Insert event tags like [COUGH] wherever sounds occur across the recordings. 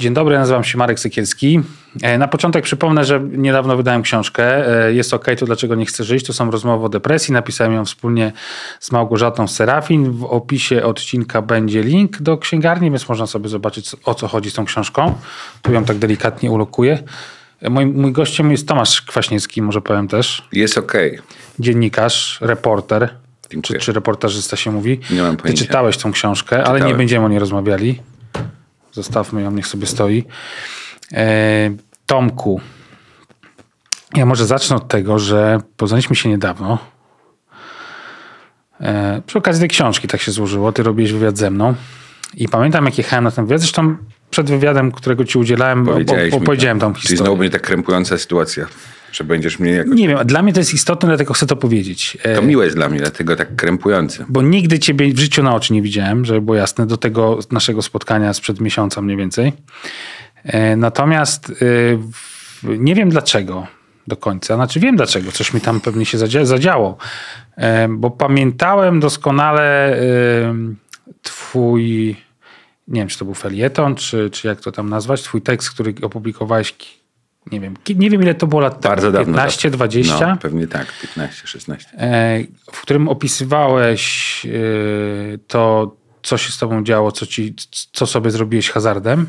Dzień dobry, nazywam się Marek Sykielski. E, na początek przypomnę, że niedawno wydałem książkę. E, jest ok, to dlaczego nie chcę żyć. To są rozmowy o depresji. Napisałem ją wspólnie z Małgorzatą Serafin. W opisie odcinka będzie link do księgarni, więc można sobie zobaczyć o co chodzi z tą książką. Tu ją tak delikatnie ulokuję. E, mój, mój gościem jest Tomasz Kwaśniewski, może powiem też. Jest ok. Dziennikarz, reporter. Dziękuję. Czy, czy reportażysta się mówi? Nie mam Ty pojęcia. czytałeś tą książkę, ale Czytałem. nie będziemy o niej rozmawiali. Zostawmy ją, niech sobie stoi. E, Tomku, ja może zacznę od tego, że poznaliśmy się niedawno. E, przy okazji tej książki tak się złożyło. Ty robiłeś wywiad ze mną. I pamiętam, jak jechałem na ten wywiad. Zresztą przed wywiadem, którego ci udzielałem, opowiedziałem to. tą Czyli historię. znowu będzie tak krępująca sytuacja, że będziesz mnie jakoś... Nie wiem, dla mnie to jest istotne, dlatego chcę to powiedzieć. E, To miłe jest dla mnie, dlatego tak krępujące. bo nigdy ciebie w życiu na oczy nie widziałem, żeby było jasne, do tego naszego spotkania sprzed miesiąca mniej więcej. E, Natomiast e, nie wiem dlaczego do końca. Znaczy wiem dlaczego, coś mi tam pewnie się zadzia- zadziało. Bo pamiętałem doskonale twój, nie wiem czy to był felieton, czy, czy jak to tam nazwać, twój tekst, który opublikowałeś, nie wiem, nie wiem ile to było lat Bardzo temu, dawno. 15, 20? No, pewnie tak, 15, 16. e, w którym opisywałeś e, to, co się z tobą działo, co, ci, co sobie zrobiłeś hazardem.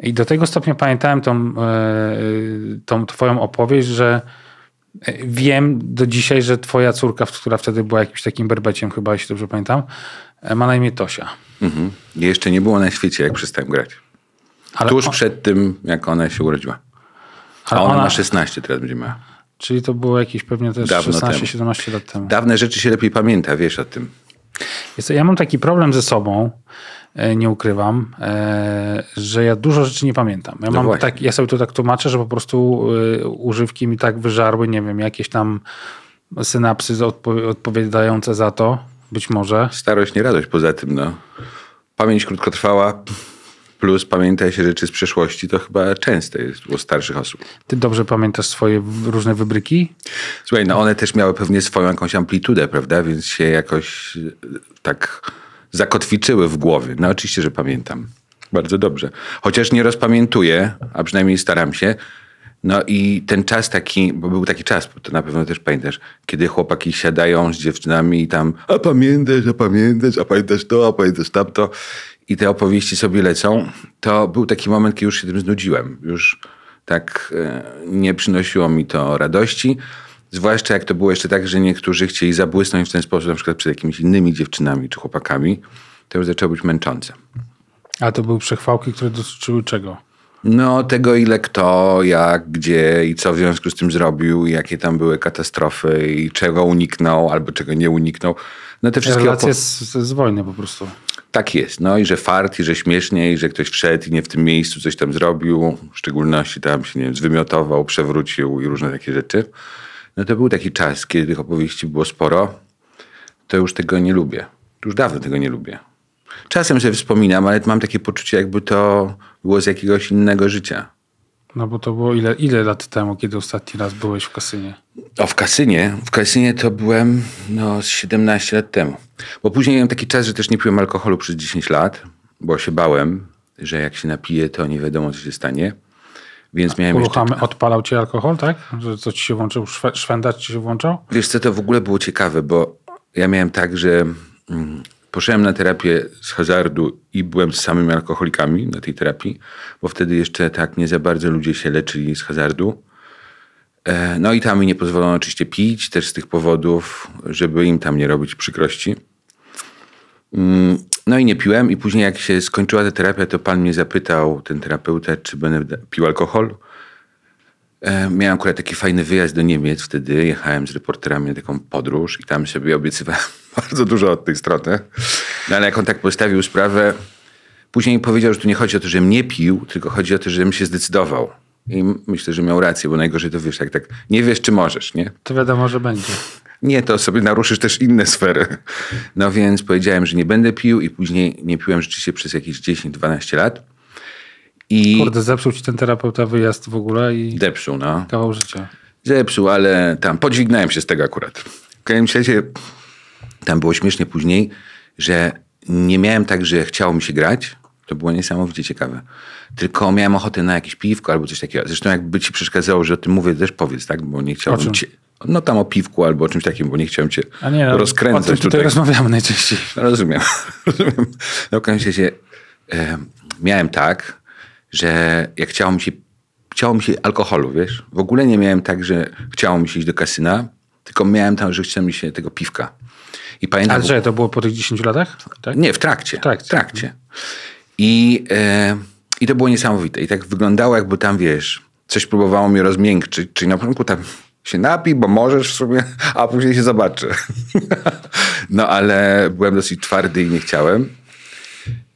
I do tego stopnia pamiętałem tą, e, tą twoją opowieść, że wiem do dzisiaj, że twoja córka, która wtedy była jakimś takim berbeciem chyba, jeśli dobrze pamiętam, ma na imię Tosia. Mhm. Jeszcze nie było na świecie, jak przestałem grać. Ale Tuż on- przed tym, jak ona się urodziła. A ona, ona- ma 16 teraz będzie miała. Czyli to było jakieś pewnie też Dawno 16-17 lat temu. Dawne rzeczy się lepiej pamięta, wiesz o tym. Ja mam taki problem ze sobą, e, nie ukrywam, e, że ja dużo rzeczy nie pamiętam. Ja, No mam tak, ja sobie to tak tłumaczę, że po prostu e, używki mi tak wyżarły, nie wiem, jakieś tam synapsy odpo- odpowiadające za to, być może. Starość, nie radość. Poza tym, no, pamięć krótkotrwała plus pamiętaj się rzeczy z przeszłości, to chyba częste jest u starszych osób. Ty dobrze pamiętasz swoje różne wybryki? Słuchaj, no one też miały pewnie swoją jakąś amplitudę, prawda? Więc się jakoś e, tak zakotwiczyły w głowie. No oczywiście, że pamiętam. Bardzo dobrze. Chociaż nie rozpamiętuję, a przynajmniej staram się. No i ten czas taki, bo był taki czas, bo to na pewno też pamiętasz, kiedy chłopaki siadają z dziewczynami i tam, a pamiętasz, a pamiętasz, a pamiętasz to, a pamiętasz tamto i te opowieści sobie lecą, to był taki moment, kiedy już się tym znudziłem. Już tak e, nie przynosiło mi to radości. Zwłaszcza jak to było jeszcze tak, że niektórzy chcieli zabłysnąć w ten sposób, na przykład przed jakimiś innymi dziewczynami czy chłopakami, to już zaczęło być męczące. A to były przechwałki, które dotyczyły czego? No, tego ile kto, jak, gdzie i co w związku z tym zrobił, jakie tam były katastrofy i czego uniknął albo czego nie uniknął. No te wszystkie Relacje z, z wojny po prostu. Tak jest. No i że fart, i że śmiesznie, i że ktoś wszedł i nie w tym miejscu coś tam zrobił. W szczególności tam się, nie wiem, zwymiotował, przewrócił i różne takie rzeczy. No to był taki czas, kiedy tych opowieści było sporo. To już tego nie lubię. Już dawno tego nie lubię. Czasem sobie wspominam, ale mam takie poczucie, jakby to było z jakiegoś innego życia. No bo to było ile, ile lat temu, kiedy ostatni raz byłeś w kasynie? O, w kasynie. W kasynie to byłem no, z 17 lat temu. Bo później miałem taki czas, że też nie piłem alkoholu przez 10 lat, bo się bałem, że jak się napiję, to nie wiadomo, co się stanie. Więc miałem jeszcze... Odpalał cię alkohol, tak? Że co ci się włączył? Szwe, szwendacz ci się włączał? Wiesz co, to w ogóle było ciekawe, bo ja miałem tak, że mm, poszedłem na terapię z hazardu i byłem z samymi alkoholikami na tej terapii, bo wtedy jeszcze tak nie za bardzo ludzie się leczyli z hazardu. E, No i tam mi nie pozwolono oczywiście pić, też z tych powodów, żeby im tam nie robić przykrości. Mm, No i nie piłem i później jak się skończyła ta terapia, to pan mnie zapytał, ten terapeuta, czy będę pił alkohol. E, Miałem akurat taki fajny wyjazd do Niemiec wtedy. Jechałem z reporterami na taką podróż i tam sobie obiecywałem [LAUGHS] bardzo dużo od tej strony. No ale jak on tak postawił sprawę, Później powiedział, że tu nie chodzi o to, żebym nie pił, tylko chodzi o to, żebym się zdecydował. I myślę, że miał rację, bo najgorzej to wiesz, jak tak nie wiesz, czy możesz, nie? To wiadomo, że będzie. Nie, to sobie naruszysz też inne sfery. No więc powiedziałem, że nie będę pił i później nie piłem rzeczywiście przez jakieś 10-12 lat. I Kurde, zepsuł ci ten terapeuta wyjazd w ogóle i zepsuł, no. kawał życia. Zepsuł, ale tam podźwignąłem się z tego akurat. W każdym razie tam było śmiesznie później, że nie miałem tak, że chciało mi się grać. To było niesamowicie ciekawe. Tylko miałem ochotę na jakieś piwko albo coś takiego. Zresztą jakby ci przeszkadzało, że o tym mówię, też powiedz, tak? Bo nie chciałbym cię... No tam o piwku albo o czymś takim, bo nie chciałem cię A nie, no, rozkręcać o tym tutaj tutaj. rozmawiamy najczęściej. [LAUGHS] No, rozumiem. [LAUGHS] rozumiem. No w każdym razie e, miałem tak, że jak chciało mi się, chciało mi się alkoholu, wiesz? W ogóle nie miałem tak, że chciało mi się iść do kasyna, tylko miałem tam, że chciało mi się tego piwka. I pamiętam... Ale że to było po tych 10 latach? Tak? Nie, w trakcie. W trakcie. W trakcie. I, e, I to było niesamowite. I tak wyglądało, jakby tam, wiesz, coś próbowało mnie rozmiękczyć. Czyli na początku tam się napij, bo możesz w sumie, a później się zobaczy. [LAUGHS] no ale byłem dosyć twardy i nie chciałem.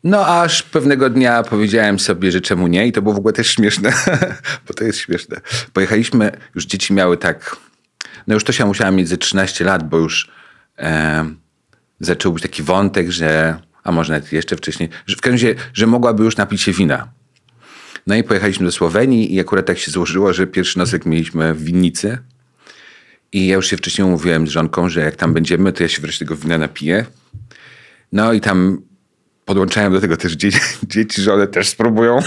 No aż pewnego dnia powiedziałem sobie, że czemu nie i to było w ogóle też śmieszne, [LAUGHS] bo to jest śmieszne. Pojechaliśmy, już dzieci miały tak, no już to się musiała mieć ze 13 lat, bo już e, zaczął być taki wątek, że, a może nawet jeszcze wcześniej, że w każdym razie, że mogłaby już napić się wina. No i pojechaliśmy do Słowenii i akurat tak się złożyło, że pierwszy nocek mieliśmy w winnicy. I ja już się wcześniej umówiłem z żonką, że jak tam będziemy, to ja się wreszcie tego wina napiję. No i tam podłączałem do tego też dzieci, [LAUGHS] dzieci że one też spróbują.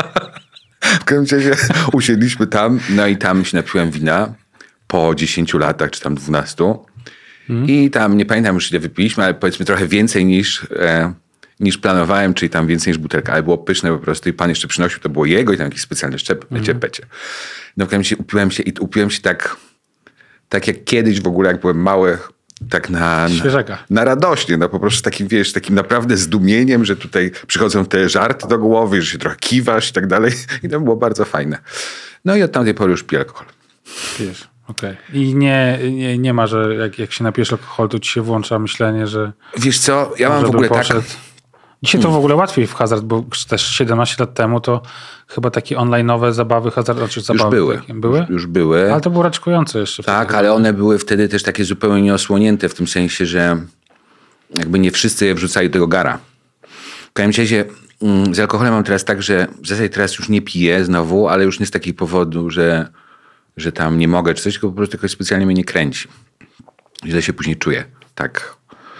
[LAUGHS] w każdym razie usiedliśmy tam, no i tam się napiłem wina po 10 latach, czy tam 12. I tam, nie pamiętam już ile wypiliśmy, ale powiedzmy trochę więcej niż, e, niż planowałem, czyli tam więcej niż butelka, ale było pyszne po prostu i pan jeszcze przynosił, to było jego i tam jakiś specjalny szczep, pecie. No w razie upiłem się i upiłem się tak, tak jak kiedyś w ogóle, jak byłem mały, tak na, na, Świeżaka. na radośnie, no po prostu takim, wiesz, takim naprawdę zdumieniem, że tutaj przychodzą te żarty do głowy, że się trochę kiwasz i tak dalej. [LAUGHS] I to było bardzo fajne. No i od tamtej pory już piję alkohol. Wiesz, okej. I nie, nie, nie ma, że jak, jak się napijesz alkohol, to ci się włącza myślenie, że Wiesz co, ja mam w ogóle poszedł. tak... Dzisiaj to w ogóle łatwiej w hazard, bo też 17 lat temu to chyba takie online'owe zabawy hazard, znaczy Już zabawy były. Takie, były? Już, już były. Ale to było raczkujące jeszcze. Tak, ale one były wtedy też takie zupełnie nieosłonięte w tym sensie, że jakby nie wszyscy je wrzucali do tego gara. W każdym razie mm, z alkoholem mam teraz tak, że w zasadzie teraz już nie piję znowu, ale już nie z takiego powodu, że, że tam nie mogę czy coś, tylko po prostu jakoś specjalnie mnie nie kręci. Źle się później czuję. Tak.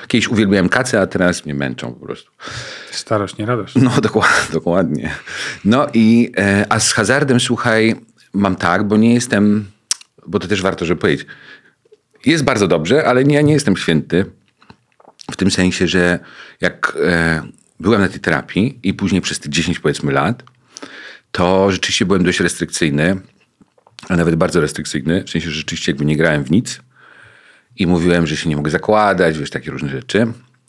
Kiedyś uwielbiałem kace, a teraz mnie męczą po prostu. Starość, nie radość. No, [LAUGHS] dokładnie. dokładnie. No i, e, a z hazardem, słuchaj, mam tak, bo nie jestem, bo to też warto, żeby powiedzieć. Jest bardzo dobrze, ale nie, ja nie jestem święty. W tym sensie, że jak e, byłem na tej terapii i później przez te 10 powiedzmy lat, to rzeczywiście byłem dość restrykcyjny, a nawet bardzo restrykcyjny. W sensie, że rzeczywiście jakby nie grałem w nic i mówiłem, że się nie mogę zakładać, wiesz, takie różne rzeczy,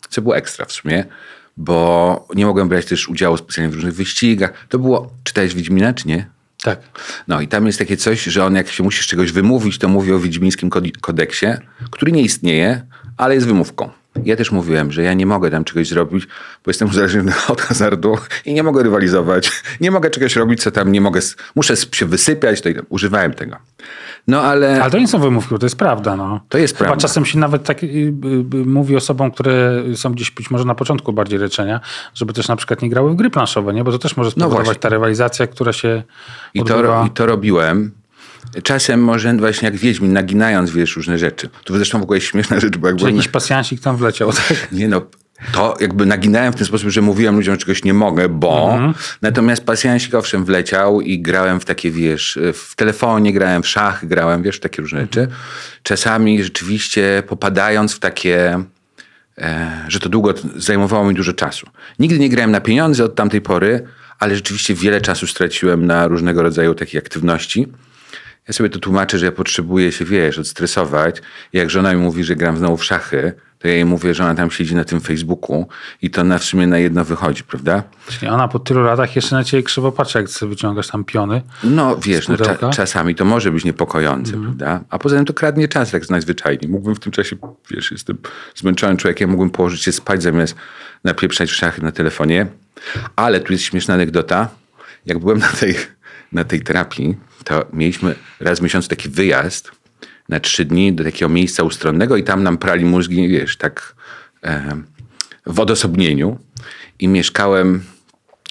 co było ekstra w sumie, bo nie mogłem brać też udziału specjalnie w różnych wyścigach. To było, czytałeś Wiedźmina, czy nie? Tak. No i tam jest takie coś, że on jak się musisz czegoś wymówić, to mówi o Wiedźmińskim kod- kodeksie, który nie istnieje, ale jest wymówką. Ja też mówiłem, że ja nie mogę tam czegoś zrobić, bo jestem uzależniony [LAUGHS] od hazardu i nie mogę rywalizować. Nie mogę czegoś robić, co tam nie mogę. Muszę się wysypiać, to używałem tego. No ale. Ale to nie są wymówki, to jest prawda. No. To jest Chyba prawda. czasem się nawet tak y, y, y, mówi osobom, które są gdzieś być może na początku bardziej leczenia, żeby też na przykład nie grały w gry planszowe, nie? bo to też może spowodować właśnie. ta rywalizacja, która się I to, odbywa. I to robiłem. Czasem może właśnie jak Wiedźmin, naginając, wiesz, różne rzeczy. Tu zresztą w ogóle jest śmieszna rzecz, bo jak jakiś pasjansik tam wleciał. [LAUGHS] Tak? Nie no, to jakby naginałem w ten sposób, że mówiłem ludziom, że czegoś nie mogę, bo... Natomiast pasjansik owszem wleciał i grałem w takie, wiesz, w telefonie grałem, w szachy grałem, wiesz, w takie różne rzeczy. Czasami rzeczywiście popadając w takie... E, że to długo zajmowało mi dużo czasu. Nigdy nie grałem na pieniądze od tamtej pory, ale rzeczywiście wiele czasu straciłem na różnego rodzaju takie aktywności. Ja sobie to tłumaczę, że ja potrzebuję się, wiesz, odstresować. Jak żona mi mówi, że gram znowu w szachy, to ja jej mówię, że ona tam siedzi na tym Facebooku i to na w sumie na jedno wychodzi, prawda? Czyli ona po tylu latach jeszcze na ciebie krzywo patrzy, jak sobie wyciągasz tam piony. No wiesz, no, cza, czasami to może być niepokojące, prawda? A poza tym to kradnie czas tak najzwyczajniej. Mógłbym w tym czasie, wiesz, jestem zmęczonym człowiekiem, mógłbym położyć się spać zamiast napieprzać w szachy na telefonie. Ale tu jest śmieszna anegdota. Jak byłem na tej, na tej terapii, to mieliśmy raz w miesiącu taki wyjazd na trzy dni do takiego miejsca ustronnego i tam nam prali mózgi, wiesz, tak e, w odosobnieniu. I mieszkałem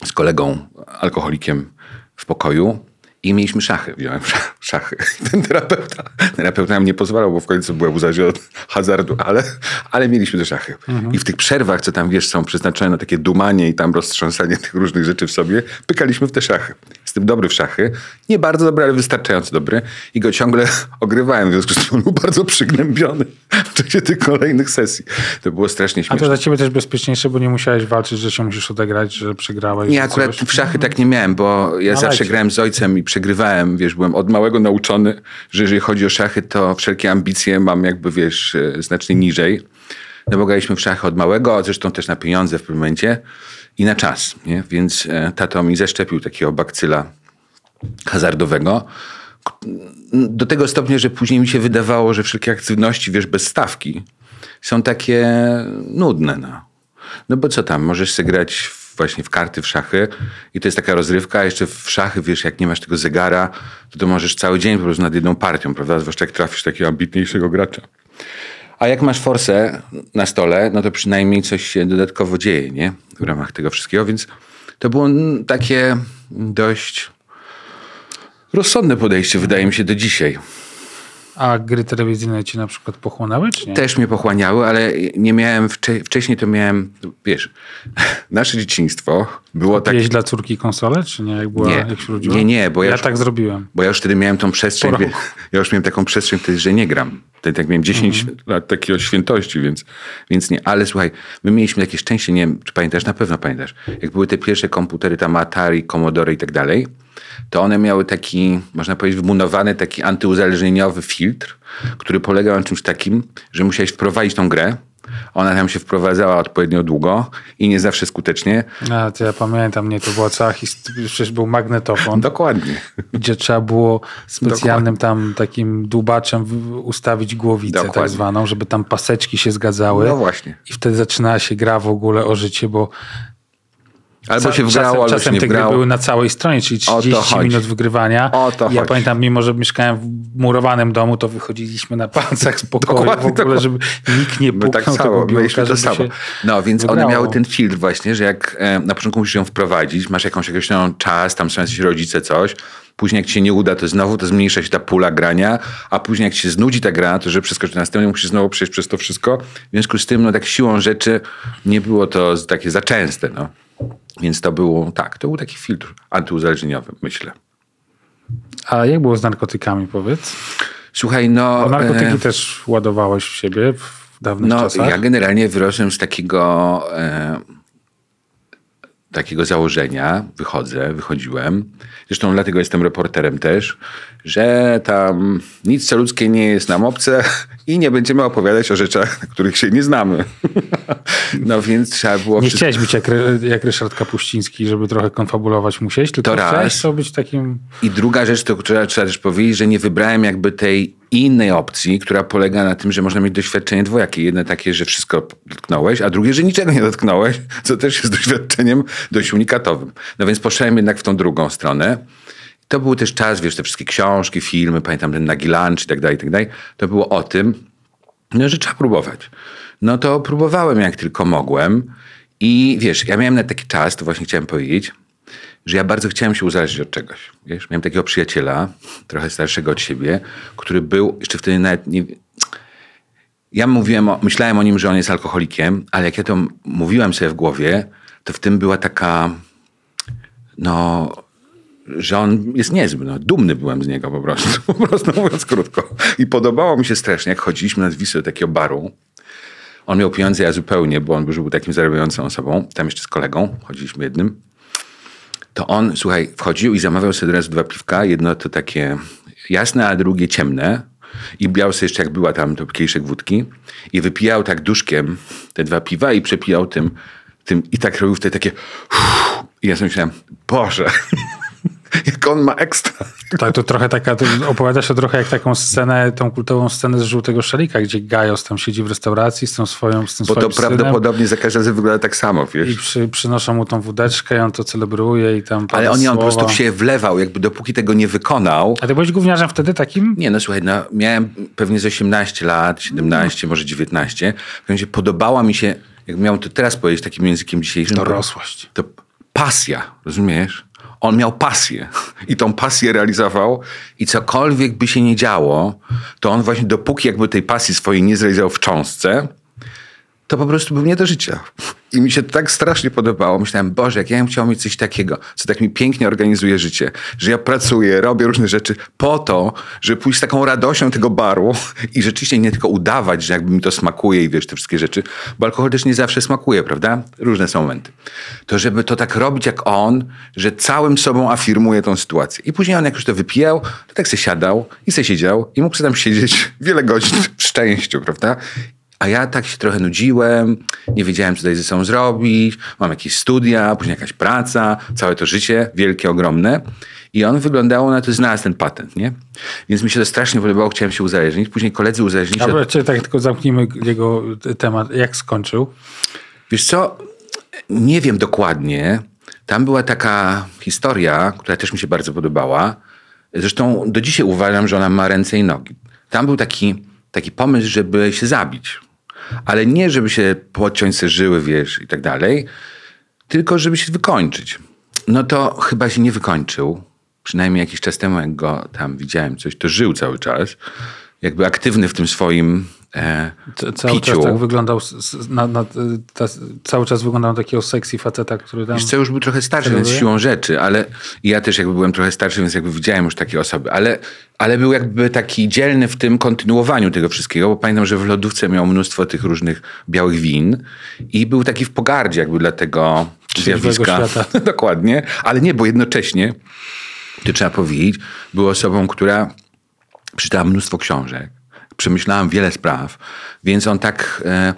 z kolegą alkoholikiem w pokoju i mieliśmy szachy. Wziąłem sza- szachy. [LAUGHS] Ten terapeuta, terapeuta nam nie pozwalał, bo w końcu byłem uzależniony od hazardu, ale, ale mieliśmy te szachy. I w tych przerwach, co tam wiesz, są przeznaczone na takie dumanie i tam roztrząsanie tych różnych rzeczy w sobie, pykaliśmy w te szachy. Jestem dobry w szachy. Nie bardzo dobry, ale wystarczająco dobry. I go ciągle [LAUGHS] ogrywałem, w związku z tym był bardzo przygnębiony w czasie tych kolejnych sesji. To było strasznie A to śmieszne. dla ciebie też bezpieczniejsze, bo nie musiałeś walczyć, że się musisz odegrać, że przegrałeś. Nie, akurat coś. w szachy tak nie miałem, bo ja No zawsze lecie. grałem z ojcem i przegrywałem, wiesz, byłem od małego nauczony, że jeżeli chodzi o szachy, to wszelkie ambicje mam jakby, wiesz, e, znacznie niżej. No bo graliśmy w szachy od małego, a zresztą też na pieniądze w pewnym momencie i na czas, nie? Więc e, tato mi zaszczepił takiego bakcyla hazardowego. Do tego stopnia, że później mi się wydawało, że wszelkie aktywności, wiesz, bez stawki są takie nudne, no. No bo co tam, możesz sobie grać właśnie w karty, w szachy i to jest taka rozrywka, a jeszcze w szachy, wiesz, jak nie masz tego zegara, to, to możesz cały dzień po prostu nad jedną partią, prawda? Zwłaszcza jak trafisz takiego ambitniejszego gracza. A jak masz forsę na stole, no to przynajmniej coś się dodatkowo dzieje, nie? W ramach tego wszystkiego, więc to było takie dość rozsądne podejście, wydaje mi się, do dzisiaj. A gry telewizyjne ci na przykład pochłonęły, czy nie? Też mnie pochłaniały, ale nie miałem, wcze- wcześniej to miałem, wiesz, [LAUGHS] nasze dzieciństwo było takie... Jeść dla córki konsolę, czy nie? Jak, była, Nie. jak się urodziła? Nie, nie, bo ja ja już- tak zrobiłem. Bo ja już wtedy miałem tą przestrzeń, wie, [LAUGHS] ja już miałem taką przestrzeń wtedy, że nie gram. Wtedy tak miałem 10 lat takiego świętości, więc, więc nie. Ale słuchaj, my mieliśmy takie szczęście, nie wiem, czy pamiętasz, na pewno pamiętasz, jak były te pierwsze komputery, tam Atari, Commodore i tak dalej, to one miały taki, można powiedzieć, wbudowany taki antyuzależnieniowy filtr, który polegał na czymś takim, że musiałeś wprowadzić tą grę, ona tam się wprowadzała odpowiednio długo i nie zawsze skutecznie. A, to ja pamiętam, nie, to była cała historia, przecież był magnetofon, Dokładnie. gdzie trzeba było specjalnym tam takim dłubaczem ustawić głowicę tak Dokładnie. zwaną, żeby tam paseczki się zgadzały. No właśnie. I wtedy zaczynała się gra w ogóle o życie, bo Albo się wgrało, czasem, albo się czasem nie te gry wgrało. były na całej stronie, czyli O to 30 chodzi. minut wygrywania. O to ja chodzi. pamiętam, mimo że mieszkałem w murowanym domu, to wychodziliśmy na palcach z pokoju [LAUGHS] Dokładnie, w ogóle, żeby nikt nie My puknął tak tego samo, biurka, mieliśmy to samo. się No, więc one wygrało. miały ten filtr właśnie, że jak e, na początku musisz ją wprowadzić, masz jakąś określoną czas, tam są jacyś rodzice, coś, później jak ci się nie uda, to znowu to zmniejsza się ta pula grania, a później jak ci się znudzi ta gra, to żeby przeskoczyć na następną, musisz znowu przejść przez to wszystko. W związku z tym, no tak siłą rzeczy nie było to takie za częste, no. Więc to było, tak, to był taki filtr antyuzależnieniowy, myślę. A jak było z narkotykami, powiedz? Słuchaj, no... Bo narkotyki e, też ładowałeś w siebie w dawnych No, czasach. ja generalnie wyrosłem z takiego, e, takiego założenia, wychodzę, wychodziłem. Zresztą dlatego jestem reporterem też, że tam nic co ludzkie nie jest nam obce i nie będziemy opowiadać o rzeczach, których się nie znamy. [LAUGHS] No więc trzeba było... Nie wszystko- chciałeś być jak, jak Ryszard Kapuściński, żeby trochę konfabulować musiałeś, tylko To raz. chciałeś to być takim... I druga rzecz, to trzeba, trzeba też powiedzieć, że nie wybrałem jakby tej innej opcji, która polega na tym, że można mieć doświadczenie dwojakie. Jedno takie, że wszystko dotknąłeś, a drugie, że niczego nie dotknąłeś, co też jest [LAUGHS] doświadczeniem dość unikatowym. No więc poszedłem jednak w tą drugą stronę. To był też czas, wiesz, te wszystkie książki, filmy, pamiętam ten Nagi Lunch i tak dalej, i tak dalej. To było o tym, no, że trzeba próbować. No to próbowałem jak tylko mogłem i wiesz, ja miałem na taki czas, to właśnie chciałem powiedzieć, że ja bardzo chciałem się uzależnić od czegoś. Wiesz, miałem takiego przyjaciela, trochę starszego od siebie, który był jeszcze wtedy nawet nie... Ja mówiłem o, myślałem o nim, że on jest alkoholikiem, ale jak ja to mówiłem sobie w głowie, to w tym była taka, no, że on jest niezły. No, dumny byłem z niego po prostu, [LAUGHS] po prostu mówiąc krótko. I podobało mi się strasznie, jak chodziliśmy nad Wisłę do takiego baru. On miał pieniądze, ja zupełnie, bo on już był takim zarabiającą osobą. Tam jeszcze z kolegą, chodziliśmy jednym. To on, słuchaj, wchodził i zamawiał sobie od razu dwa piwka. Jedno to takie jasne, a drugie ciemne. I brał sobie jeszcze, jak była tam, to kieliszek wódki i wypijał tak duszkiem te dwa piwa i przepijał tym, tym i tak robił wtedy takie i ja sobie myślałem, Boże, [LAUGHS] jak on ma ekstra. Tak, to trochę taka, to opowiada się trochę jak taką scenę, tą kultową scenę z Żółtego Szalika, gdzie Gajos tam siedzi w restauracji z tą swoją, z tym Bo to swoim synem prawdopodobnie za każdym razem wygląda tak samo, i wiesz. przy, przynoszą mu tą wódeczkę i on to celebruje i tam Ale on, on po prostu się wlewał, jakby dopóki tego nie wykonał. A ty byłeś gówniarzem wtedy takim? Nie, no słuchaj, no, miałem pewnie z 18 lat, 17, może 19. W podobała mi się, jak miałem to teraz powiedzieć takim językiem dzisiejszym. to- Dorosłość. To pasja, rozumiesz? On miał pasję i tą pasję realizował i cokolwiek by się nie działo, to on właśnie dopóki jakby tej pasji swojej nie zrealizował w cząstce, to po prostu był nie do życia. I mi się to tak strasznie podobało. Myślałem, Boże, jak ja bym chciał mieć coś takiego, co tak mi pięknie organizuje życie, że ja pracuję, robię różne rzeczy po to, żeby pójść z taką radością tego baru i rzeczywiście nie tylko udawać, że jakby mi to smakuje i wiesz, te wszystkie rzeczy, bo alkohol też nie zawsze smakuje, prawda? Różne są momenty. To żeby to tak robić jak on, że całym sobą afirmuje tą sytuację. I później on jak już to wypijał, to tak se siadał i se siedział i mógł sobie tam siedzieć wiele godzin w szczęściu, prawda? A ja tak się trochę nudziłem, nie wiedziałem, co tutaj ze sobą zrobić, mam jakieś studia, później jakaś praca, całe to życie, wielkie, ogromne. I on wyglądało na to, znalazł ten patent, nie? Więc mi się to strasznie podobało, chciałem się uzależnić. Później koledzy uzależnili się od Dobra, czy tak tylko zamknijmy jego temat. Jak skończył? Wiesz co, nie wiem dokładnie. Tam była taka historia, która też mi się bardzo podobała. Zresztą do dzisiaj uważam, że ona ma ręce i nogi. Tam był taki, taki pomysł, żeby się zabić. Ale nie, żeby się podciąć se żyły, wiesz, i tak dalej, tylko żeby się wykończyć. No to chyba się nie wykończył. Przynajmniej jakiś czas temu, jak go tam widziałem coś, to żył cały czas. Jakby aktywny w tym swoim e, Cały piciu. czas tak wyglądał, na, na, ta, cały czas wyglądał na takiego sexy faceta, który tam... Wiesz co, już był trochę starszy, więc siłą rzeczy, ale ja też jakby byłem trochę starszy, więc jakby widziałem już takie osoby, ale, ale był jakby taki dzielny w tym kontynuowaniu tego wszystkiego, bo pamiętam, że w lodówce miał mnóstwo tych różnych białych win i był taki w pogardzie jakby dla tego zjawiska. [LAUGHS] Dokładnie, ale nie, bo jednocześnie, to trzeba powiedzieć, był osobą, która przeczytała mnóstwo książek, przemyślałam wiele spraw, więc on tak e,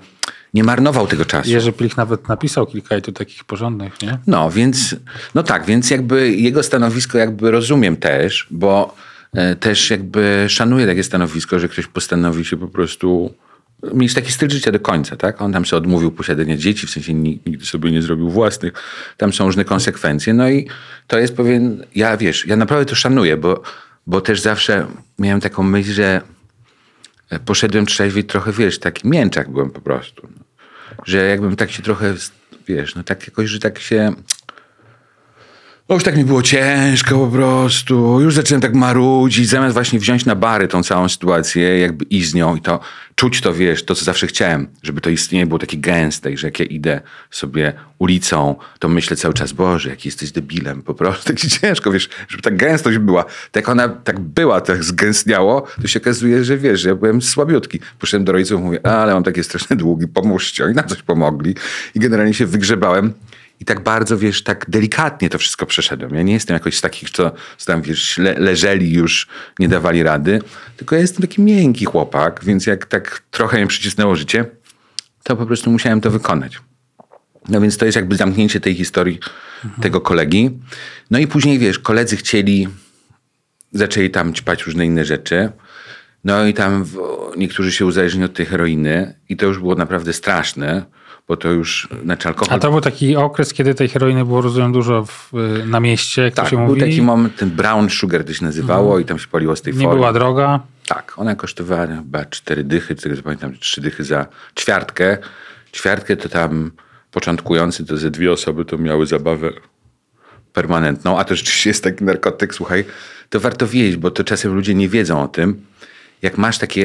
nie marnował tego czasu. Jerzy Plich nawet napisał kilka tu takich porządnych, nie? No, więc, no tak, więc jakby jego stanowisko jakby rozumiem też, bo e, też jakby szanuję takie stanowisko, że ktoś postanowi się po prostu mieć taki styl życia do końca, tak? On tam sobie odmówił posiadania dzieci, w sensie ni- nigdy sobie nie zrobił własnych. Tam są różne konsekwencje. No i to jest pewien, ja wiesz, ja naprawdę to szanuję, bo, bo też zawsze miałem taką myśl, że poszedłem trzeźwiej trochę, wiesz, taki mięczak byłem po prostu. No. Że jakbym tak się trochę, wiesz, no tak jakoś, że tak się... No już tak mi było ciężko po prostu. Już zacząłem tak marudzić, zamiast właśnie wziąć na bary tą całą sytuację, jakby iść z nią i to czuć to, wiesz, to co zawsze chciałem, żeby to istnienie było takie gęste i że jak ja idę sobie ulicą, to myślę cały czas, Boże, jaki jesteś debilem, po prostu [LAUGHS] tak ciężko, wiesz, żeby ta gęstość była. Tak jak ona tak była, tak zgęstniało, to się okazuje, że wiesz, ja byłem słabiutki. Poszedłem do rodziców, mówię, ale mam takie straszne długi, pomóżcie. Oni na coś pomogli i generalnie się wygrzebałem. I tak bardzo, wiesz, tak delikatnie to wszystko przeszedłem. Ja nie jestem jakoś z takich, co, co tam, wiesz, le, leżeli już, nie dawali rady. Tylko ja jestem taki miękki chłopak, więc jak tak trochę mnie przycisnęło życie, to po prostu musiałem to wykonać. No więc to jest jakby zamknięcie tej historii tego kolegi. No i później, wiesz, koledzy chcieli, zaczęli tam ćpać różne inne rzeczy. No i tam w, niektórzy się uzależnili od tej heroiny i to już było naprawdę straszne, bo to już, znaczy alkohol... A to był taki okres, kiedy tej heroiny było, rozumiem, dużo w, na mieście, jak Tak, to się był mówi. taki moment, ten brown sugar to się nazywało i tam się paliło z tej Nie folii. była droga. Tak, ona kosztowała chyba cztery dychy, z tego co pamiętam, trzy dychy za ćwiartkę. Ćwiartkę to tam początkujący, to ze dwie osoby to miały zabawę permanentną, a to rzeczywiście jest taki narkotyk, słuchaj, to warto wiedzieć, bo to czasem ludzie nie wiedzą o tym. Jak masz takie,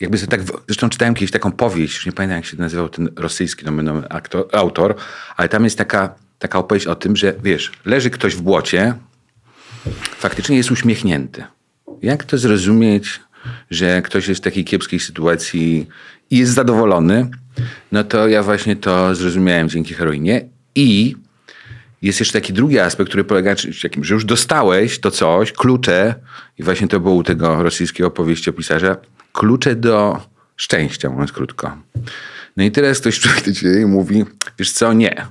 jakby, sobie tak, zresztą czytałem kiedyś taką powieść, już nie pamiętam jak się nazywał ten rosyjski nomen omen aktor, autor, ale tam jest taka, taka opowieść o tym, że wiesz, leży ktoś w błocie, faktycznie jest uśmiechnięty. Jak to zrozumieć, że ktoś jest w takiej kiepskiej sytuacji i jest zadowolony? No to ja właśnie to zrozumiałem dzięki heroinie i jest jeszcze taki drugi aspekt, który polega na czymś że już dostałeś to coś, klucze, i właśnie to było u tego rosyjskiego powieściopisarza, klucze do szczęścia, mówiąc krótko. No i teraz ktoś przychodzi do mówi, wiesz co, nie.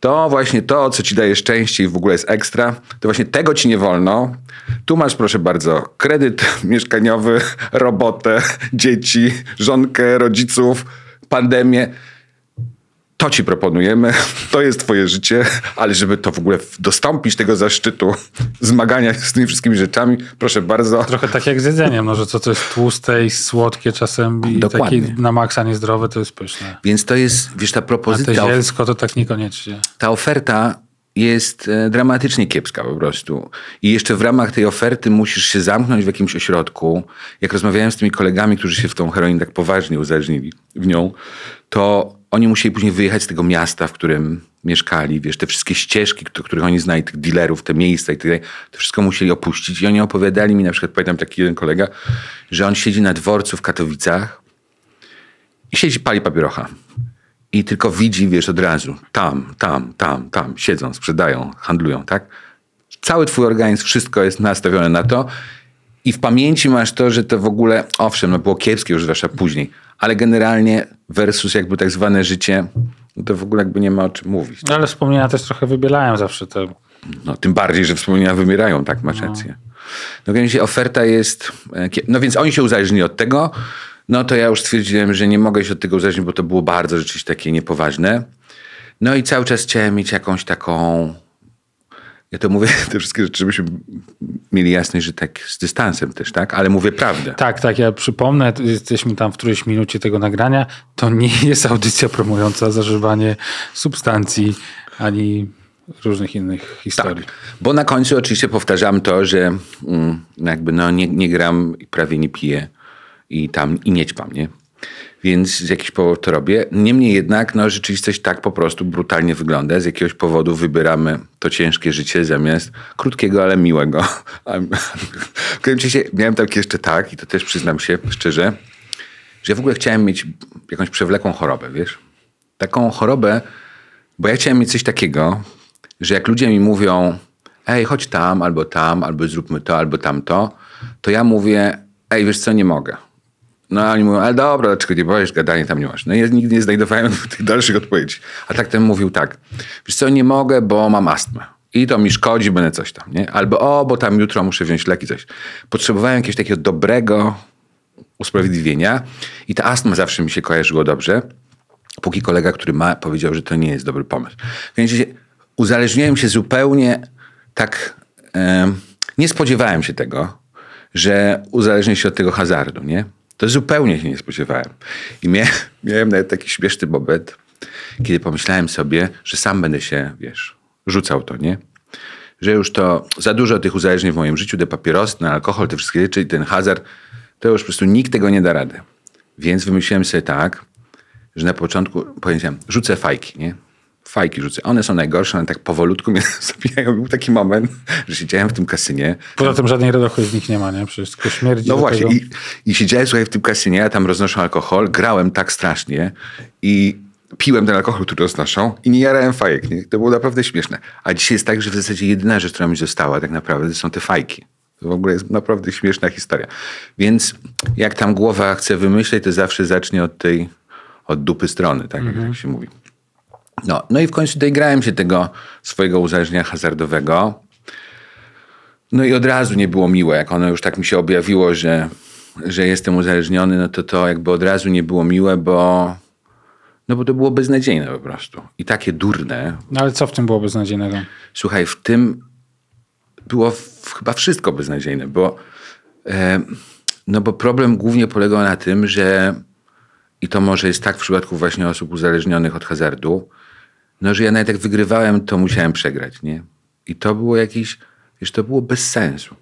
To właśnie to, co ci daje szczęście i w ogóle jest ekstra, to właśnie tego ci nie wolno. Tu masz, proszę bardzo, kredyt [LAUGHS] mieszkaniowy, robotę, dzieci, żonkę, rodziców, pandemię to ci proponujemy, [LAUGHS] to jest twoje życie, ale żeby to w ogóle dostąpić tego zaszczytu [LAUGHS] zmagania z tymi wszystkimi rzeczami, proszę bardzo. Trochę tak jak z jedzeniem, no, że co to jest tłuste i słodkie czasem i Dokładnie. takie na maksa niezdrowe, to jest pyszne. Więc to jest, wiesz, ta A te propozycja, zielsko to tak niekoniecznie. ta oferta jest e, dramatycznie kiepska po prostu. I jeszcze w ramach tej oferty musisz się zamknąć w jakimś ośrodku. Jak rozmawiałem z tymi kolegami, którzy się w tą heroinę tak poważnie uzależnili w nią, to oni musieli później wyjechać z tego miasta, w którym mieszkali. Wiesz, te wszystkie ścieżki, których oni znali, tych dealerów, te miejsca i tak dalej, to wszystko musieli opuścić. I oni opowiadali mi, na przykład pamiętam taki jeden kolega, że on siedzi na dworcu w Katowicach i siedzi, pali papierocha. I tylko widzi, wiesz, od razu, tam, tam, tam, tam, siedzą, sprzedają, handlują, tak? Cały twój organizm, wszystko jest nastawione na to i w pamięci masz to, że to w ogóle, owszem, no było kiepskie już zwłaszcza później, ale generalnie versus jakby tak zwane życie, no to w ogóle jakby nie ma o czym mówić. No, ale wspomnienia też trochę wybielają zawsze te. No, tym bardziej, że wspomnienia wymierają, tak, masz rację. No więc oferta jest, e, no więc oni się uzależnili od tego, no to ja już stwierdziłem, że nie mogę się od tego uzależnić, bo to było bardzo rzeczywiście takie niepoważne. No i cały czas chciałem mieć jakąś taką, ja to mówię, [LAUGHS] te wszystkie rzeczy, żebyśmy mieli jasność, że tak z dystansem też, tak, ale mówię prawdę. Tak, tak, ja przypomnę, jesteśmy tam w którejś minucie tego nagrania. To nie [LAUGHS] jest audycja promująca zażywanie substancji ani różnych innych historii. Tak, bo na końcu oczywiście powtarzam to, że mm, jakby no nie, nie gram i prawie nie piję i tam i nie ćpam, nie? Więc z jakichś powodów to robię. Niemniej jednak no, rzeczywistość tak po prostu brutalnie wygląda. Z jakiegoś powodu wybieramy to ciężkie życie zamiast krótkiego, ale miłego. [LAUGHS] W którym czasie miałem tak jeszcze tak, i to też przyznam się szczerze, że ja w ogóle chciałem mieć jakąś przewlekłą chorobę, wiesz? Taką chorobę, bo ja chciałem mieć coś takiego, że jak ludzie mi mówią, ej, chodź tam, albo tam, albo zróbmy to, albo tamto, to ja mówię, ej, wiesz co, nie mogę. No a oni mówią, ale dobra, dlaczego nie powiesz, gadanie tam nie masz. No ja nigdy nie znajdowałem [LAUGHS] tych dalszych odpowiedzi. A tak ten mówił tak, wiesz co, nie mogę, bo mam astmę. I to mi szkodzi, będę coś tam, nie? Albo o, bo tam jutro muszę wziąć leki, coś. Potrzebowałem jakiegoś takiego dobrego usprawiedliwienia i ta astma zawsze mi się kojarzyło dobrze, póki kolega, który ma, powiedział, że to nie jest dobry pomysł. Więc uzależniłem się zupełnie tak, nie spodziewałem się tego, że uzależnię się od tego hazardu, nie? To zupełnie się nie spodziewałem. I mia, [LAUGHS] miałem nawet taki śmieszny moment, kiedy pomyślałem sobie, że sam będę się, wiesz, rzucał to, nie? Że już to za dużo tych uzależnień w moim życiu, te papierosy, ten alkohol, te wszystkie rzeczy i ten hazard, to już po prostu nikt tego nie da rady. Więc wymyśliłem sobie tak, że na początku powiedziałem, rzucę fajki, nie? Fajki rzucę. One są najgorsze, one tak powolutku mnie [LAUGHS] zabijają. Był taki moment, że siedziałem w tym kasynie. Poza tym żadnej radochy z nich nie ma, nie? Wszystko śmierdzi No właśnie. I, I siedziałem słuchaj, w tym kasynie, ja tam roznoszę alkohol, grałem tak strasznie i piłem ten alkohol, który roznoszą i nie jarałem fajek. Nie? To było naprawdę śmieszne. A dzisiaj jest tak, że w zasadzie jedyna rzecz, która mi została tak naprawdę, to są te fajki. To w ogóle jest naprawdę śmieszna historia. Więc jak tam głowa chce wymyśleć, to zawsze zacznie od tej, od dupy strony, tak jak się mówi. No, no i w końcu doigrałem się tego swojego uzależnienia hazardowego. No i od razu nie było miłe, jak ono już tak mi się objawiło, że, że jestem uzależniony, no to to jakby od razu nie było miłe, bo, no bo to było beznadziejne po prostu. I takie durne. No ale co w tym było beznadziejnego? Słuchaj, w tym było w, chyba wszystko beznadziejne, bo, e, no bo problem głównie polegał na tym, że i to może jest tak w przypadku właśnie osób uzależnionych od hazardu, no że ja nawet jak wygrywałem, to musiałem przegrać, nie? I to było jakieś, wiesz, to było bez sensu.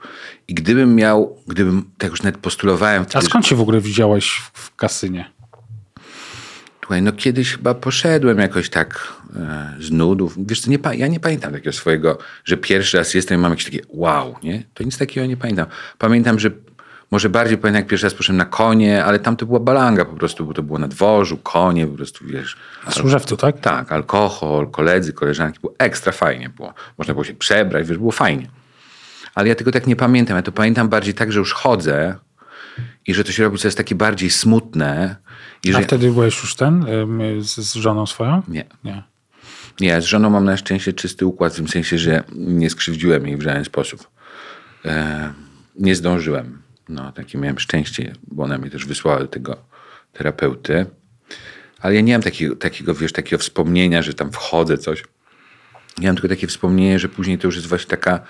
I gdybym miał, gdybym, tak już nawet postulowałem A wtedy, skąd się w ogóle widziałeś w, kasynie? Słuchaj, no kiedyś chyba poszedłem jakoś tak e, z nudów. Wiesz nie, ja nie pamiętam takiego swojego, że pierwszy raz jestem i mam jakieś takie wow, nie? To nic takiego nie pamiętam. Pamiętam, że Może bardziej pamiętam, jak pierwszy raz poszedłem na konie, ale tam to była balanga po prostu, bo to było na dworzu, konie, po prostu wiesz. Na Służewcu, tak? Tak, alkohol, koledzy, koleżanki, było ekstra fajnie było. Można było się przebrać, wiesz, było fajnie. Ale ja tego tak nie pamiętam. Ja to pamiętam bardziej tak, że już chodzę i że to się robi coraz takie bardziej smutne. I A że... wtedy byłeś już ten z żoną swoją? Nie. Nie. Nie, z żoną mam na szczęście czysty układ, w tym sensie, że nie skrzywdziłem jej w żaden sposób. E, nie zdążyłem. No, takie miałem szczęście, bo ona mnie też wysłała tego terapeuty. Ale ja nie mam takiego, takiego, wiesz, takiego wspomnienia, że tam wchodzę, coś. Ja mam tylko takie wspomnienie, że później to już jest właśnie taka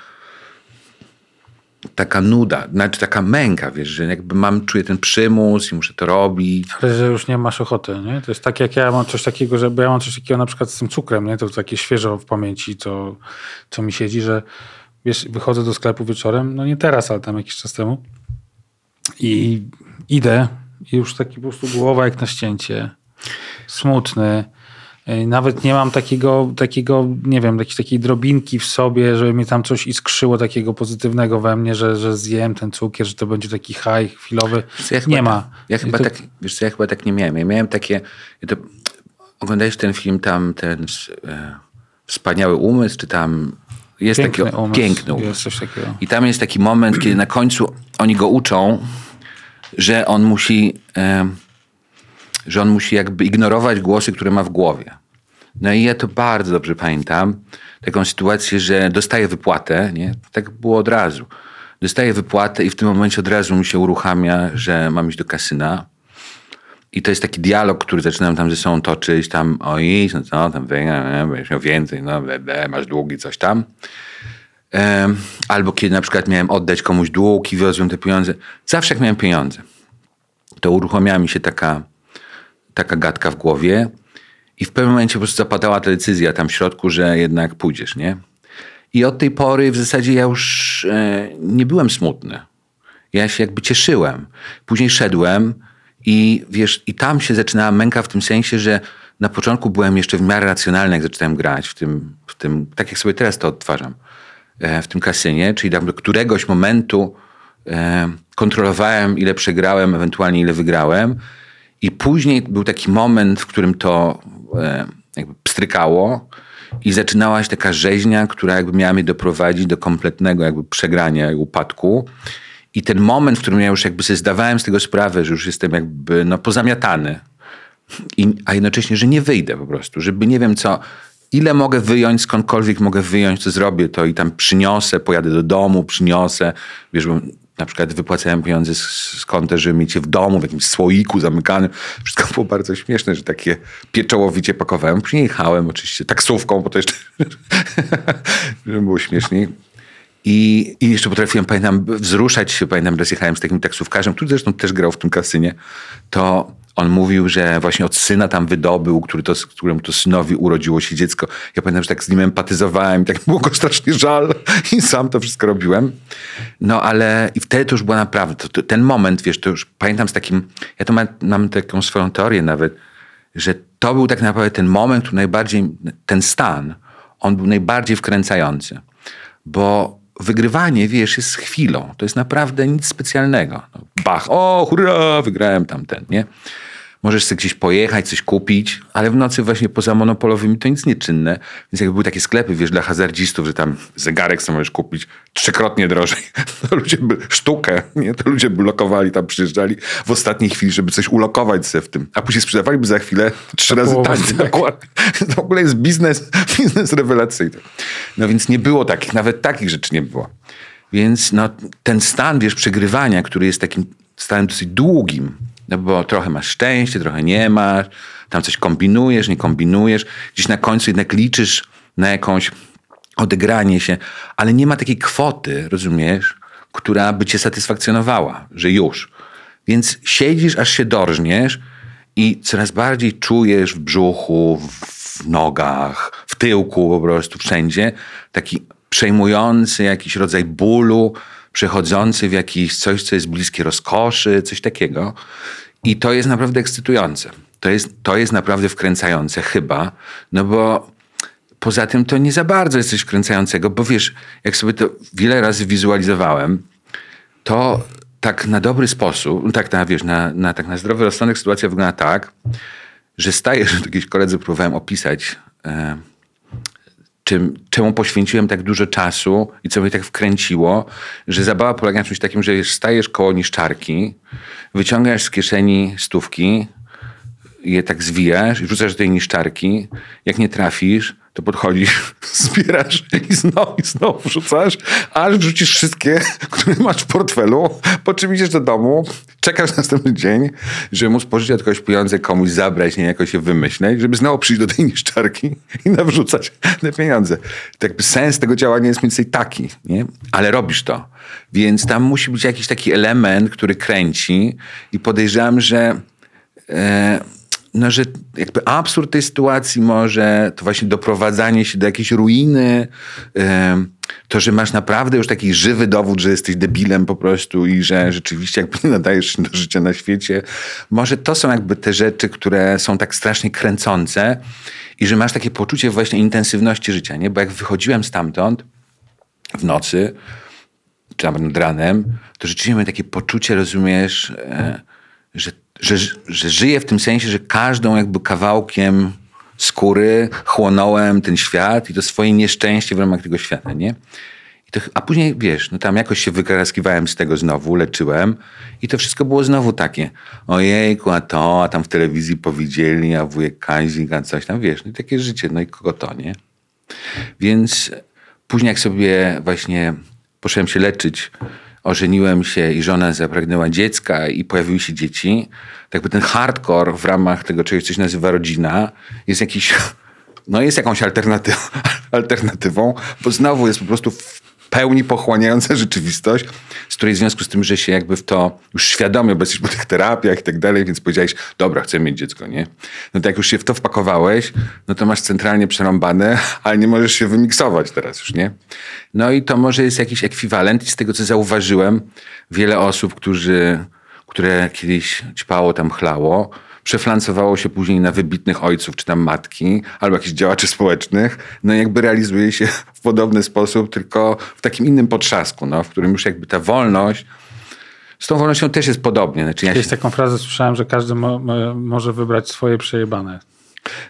taka nuda, znaczy taka męka, wiesz, że jakby mam, czuję ten przymus i muszę to robić. Ale że już nie masz ochoty, nie? To jest tak jak ja mam coś takiego, że bo ja mam coś takiego na przykład z tym cukrem, nie? To takie świeżo w pamięci, co, co mi siedzi, że wiesz, wychodzę do sklepu wieczorem, no nie teraz, ale tam jakiś czas temu i idę i już taki po prostu głowa jak na ścięcie, smutny. Ej, Nawet nie mam takiego, takiego nie wiem, jakiejś takiej drobinki w sobie, żeby mi tam coś iskrzyło takiego pozytywnego we mnie, że, że zjem ten cukier, że to będzie taki high chwilowy. Ja chyba nie tak- ma. Ja chyba to, tak, wiesz co, ja chyba tak nie miałem. Ja miałem takie, ja to, oglądałeś ten film tam, ten e, Wspaniały Umysł, czy tam jest Piękny taki umysł. piękny umysł. I tam jest taki moment, kiedy na końcu oni go uczą, że on musi, e, że on musi jakby ignorować głosy, które ma w głowie. No i ja to bardzo dobrze pamiętam. Taką sytuację, że dostaje wypłatę, nie? Tak było od razu. Dostaje wypłatę i w tym momencie od razu mi się uruchamia, że mam iść do kasyna. I to jest taki dialog, który zaczynam tam ze sobą toczyć, tam o idź, no co, tam będziesz miał więcej, no ble, masz długi, coś tam. Em, Albo kiedy na przykład miałem oddać komuś dług i wiozłem te pieniądze. Zawsze jak miałem pieniądze, to uruchomiła mi się taka, taka gadka w głowie i w pewnym momencie po prostu zapadała ta decyzja tam w środku, że jednak pójdziesz, nie? I od tej pory w zasadzie ja już e, nie byłem smutny. Ja się jakby cieszyłem. Później szedłem i wiesz, i tam się zaczynała męka w tym sensie, że na początku byłem jeszcze w miarę racjonalny, jak zaczynałem grać w tym, w tym tak jak sobie teraz to odtwarzam, e, w tym kasynie, czyli do któregoś momentu e, kontrolowałem, ile przegrałem, ewentualnie ile wygrałem. I później był taki moment, w którym to e, jakby pstrykało i zaczynała się taka rzeźnia, która jakby miała mnie doprowadzić do kompletnego jakby przegrania i upadku. I ten moment, w którym ja już jakby sobie zdawałem z tego sprawę, że już jestem jakby no, pozamiatany, i, a jednocześnie, że nie wyjdę po prostu, żeby nie wiem co, ile mogę wyjąć, skądkolwiek mogę wyjąć, to zrobię to i tam przyniosę, pojadę do domu, przyniosę, wiesz, bo na przykład wypłacałem pieniądze z, konta, żeby mieć je w domu, w jakimś słoiku zamykanym. Wszystko było bardzo śmieszne, że takie pieczołowicie pakowałem. Później jechałem oczywiście taksówką, bo to jeszcze, [LAUGHS] żeby było śmieszniej. I, I jeszcze potrafiłem, pamiętam, wzruszać się. Pamiętam, raz jechałem z takim taksówkarzem, który zresztą też grał w tym kasynie. To on mówił, że właśnie od syna tam wydobył, który to, któremu to synowi urodziło się dziecko. Ja pamiętam, że tak z nim empatyzowałem i tak [LAUGHS] było go strasznie żal i sam to wszystko robiłem. No ale i wtedy to już była naprawdę, to, to, ten moment, wiesz, to już pamiętam z takim, ja to mam, mam taką swoją teorię nawet, że to był tak naprawdę ten moment, który najbardziej, ten stan, on był najbardziej wkręcający. Bo wygrywanie, wiesz, jest chwilą. To jest naprawdę nic specjalnego. No, bach, o, hurra, wygrałem tamten, nie? Możesz sobie gdzieś pojechać, coś kupić, ale w nocy właśnie poza monopolowymi to nic nieczynne. Więc jakby były takie sklepy, wiesz, dla hazardzistów, że tam zegarek sobie możesz kupić trzykrotnie drożej. [LAUGHS] To ludzie by, sztukę, nie? To ludzie by lokowali, tam przyjeżdżali w ostatniej chwili, żeby coś ulokować sobie w tym. A później sprzedawaliby za chwilę trzy razy taniej. tak. Dokładnie. [LAUGHS] To w ogóle jest biznes, [LAUGHS] biznes rewelacyjny. No więc nie było takich, nawet takich rzeczy nie było. Więc no, ten stan, wiesz, przegrywania, który jest takim stanem dosyć długim, no bo trochę masz szczęście, trochę nie masz, tam coś kombinujesz, nie kombinujesz, gdzieś na końcu jednak liczysz na jakąś odegranie się, ale nie ma takiej kwoty, rozumiesz, która by cię satysfakcjonowała, że już. Więc siedzisz, aż się dorżniesz i coraz bardziej czujesz w brzuchu, w nogach, w tyłku po prostu, wszędzie taki przejmujący jakiś rodzaj bólu, przechodzący w jakiś coś, co jest bliskie rozkoszy, coś takiego. I to jest naprawdę ekscytujące. To jest, to jest naprawdę wkręcające chyba, no bo poza tym to nie za bardzo jest coś wkręcającego, bo wiesz, jak sobie to wiele razy wizualizowałem, to tak na dobry sposób, tak na, wiesz, na, na, tak na zdrowy rozsądek sytuacja wygląda tak, że stajesz, [LAUGHS] że jakieś koledzy próbowałem opisać, e, czym, czemu poświęciłem tak dużo czasu i co mnie tak wkręciło, że zabawa polega na czymś takim, że stajesz koło niszczarki, wyciągasz z kieszeni stówki, je tak zwijasz i wrzucasz do tej niszczarki. Jak nie trafisz, to podchodzisz, [LAUGHS] zbierasz i znowu, i znowu wrzucasz, aż wrzucisz wszystkie, [LAUGHS] które masz w portfelu, po czym idziesz do domu, czekasz na następny dzień, żeby móc pożyczyć od kogoś pieniądze, komuś zabrać, nie jakoś się wymyśleć, żeby znowu przyjść do tej niszczarki i nawrzucać te pieniądze. Tak jakby sens tego działania jest mniej więcej taki, nie? Ale robisz to. Więc tam musi być jakiś taki element, który kręci i podejrzewam, że e, no, że jakby absurd tej sytuacji może to właśnie doprowadzanie się do jakiejś ruiny, to, że masz naprawdę już taki żywy dowód, że jesteś debilem po prostu i że rzeczywiście jakby nie nadajesz się do życia na świecie. Może to są jakby te rzeczy, które są tak strasznie kręcące i że masz takie poczucie właśnie intensywności życia, nie? Bo jak wychodziłem stamtąd w nocy, czy nawet nad ranem, to rzeczywiście miałem takie poczucie, rozumiesz, e, że że, że żyję w tym sensie, że każdą jakby kawałkiem skóry chłonąłem ten świat i to swoje nieszczęście w ramach tego świata, nie? To, a później, wiesz, no tam jakoś się wykaraskiwałem z tego znowu, leczyłem i to wszystko było znowu takie, ojejku, a to, a tam w telewizji powiedzieli, a wujek Kazik, a coś tam, wiesz, no i takie życie, no i kogo to, nie? Więc później jak sobie właśnie poszedłem się leczyć, ożeniłem się i żona zapragnęła dziecka i pojawiły się dzieci, tak by ten hardcore w ramach tego czegoś, co się nazywa rodzina, jest jakiś, [LAUGHS] no jest jakąś alternaty [LAUGHS] alternatywą, bo znowu jest po prostu pełni pochłaniająca [LAUGHS] rzeczywistość, z której w związku z tym, że się jakby w to już świadomie, bo jesteś po tych terapiach i tak dalej, więc powiedziałeś, dobra, chcę mieć dziecko, nie? No to jak już się w to wpakowałeś, no to masz centralnie przerąbane, [LAUGHS] ale nie możesz się wymiksować teraz już, nie? No i to może jest jakiś ekwiwalent i z tego, co zauważyłem, wiele osób, którzy, które kiedyś ćpało tam chlało, przeflancowało się później na wybitnych ojców, czy tam matki, albo jakichś działaczy społecznych, no jakby realizuje się w podobny sposób, tylko w takim innym potrzasku, no, w którym już jakby ta wolność, z tą wolnością też jest podobnie. Znaczy ja się... taką frazę słyszałem, że każdy mo może wybrać swoje przejebane.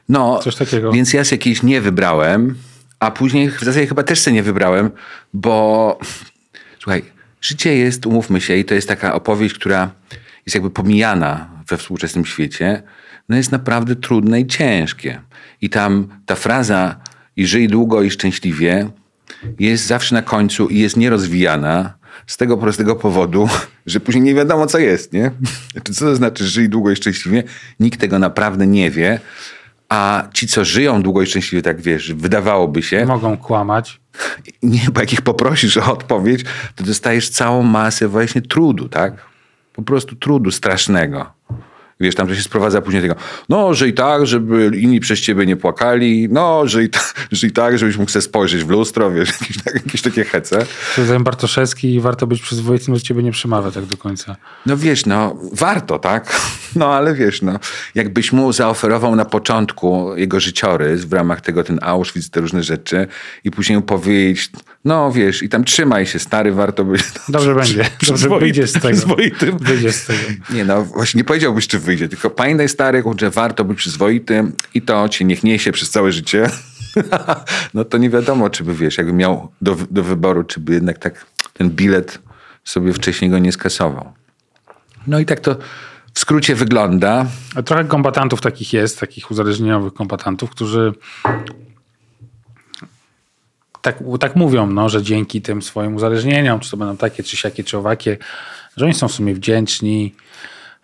No, Coś takiego. więc ja się jakiejś nie wybrałem, a później w zasadzie chyba też sobie nie wybrałem, bo słuchaj, życie jest, umówmy się, i to jest taka opowieść, która jest jakby pomijana we współczesnym świecie, no jest naprawdę trudne i ciężkie. I tam ta fraza i żyj długo i szczęśliwie jest zawsze na końcu i jest nierozwijana z tego prostego powodu, [LAUGHS] że później nie wiadomo, co jest, nie? Znaczy, co to znaczy żyj długo i szczęśliwie? Nikt tego naprawdę nie wie. A ci, co żyją długo i szczęśliwie, tak wiesz, wydawałoby się. Mogą kłamać. [LAUGHS] Nie, bo jak ich poprosisz o odpowiedź, to dostajesz całą masę właśnie trudu, tak? Po prostu trudu strasznego. Wiesz, tam to się sprowadza później tego, no, że i tak, żeby inni przez ciebie nie płakali, no, że i, tak, [LAUGHS] że i tak, żebyś mógł sobie spojrzeć w lustro, wiesz, [LAUGHS] jakieś, jakieś takie hece. Rozumiem Bartoszewski i warto być przyzwoitym, że ciebie nie przemawia tak do końca. No wiesz, no, warto, tak? [LAUGHS] No, ale wiesz, no, jakbyś mu zaoferował na początku jego życiorys w ramach tego ten Auschwitz, te różne rzeczy i później mu powiedzieć, no wiesz, i tam trzymaj się, stary, warto być. [LAUGHS] Dobrze będzie, [LAUGHS] dobrze wyjdzie z tego. Przyzwoitym. Wyjdzie z tego. Nie no, właśnie nie powiedziałbyś, czy wyjdzie, tylko pamiętaj, stary, że warto być przyzwoitym i to cię niech niesie przez całe życie. [LAUGHS] no to nie wiadomo, czy by, wiesz, jakby miał do, do wyboru, czy by jednak tak ten bilet sobie wcześniej go nie skasował. No i tak to w skrócie wygląda. Trochę kombatantów takich jest, takich uzależnieniowych kombatantów, którzy tak, tak mówią, no, że dzięki tym swoim uzależnieniom, czy to będą takie, czy siakie, czy owakie, że oni są w sumie wdzięczni,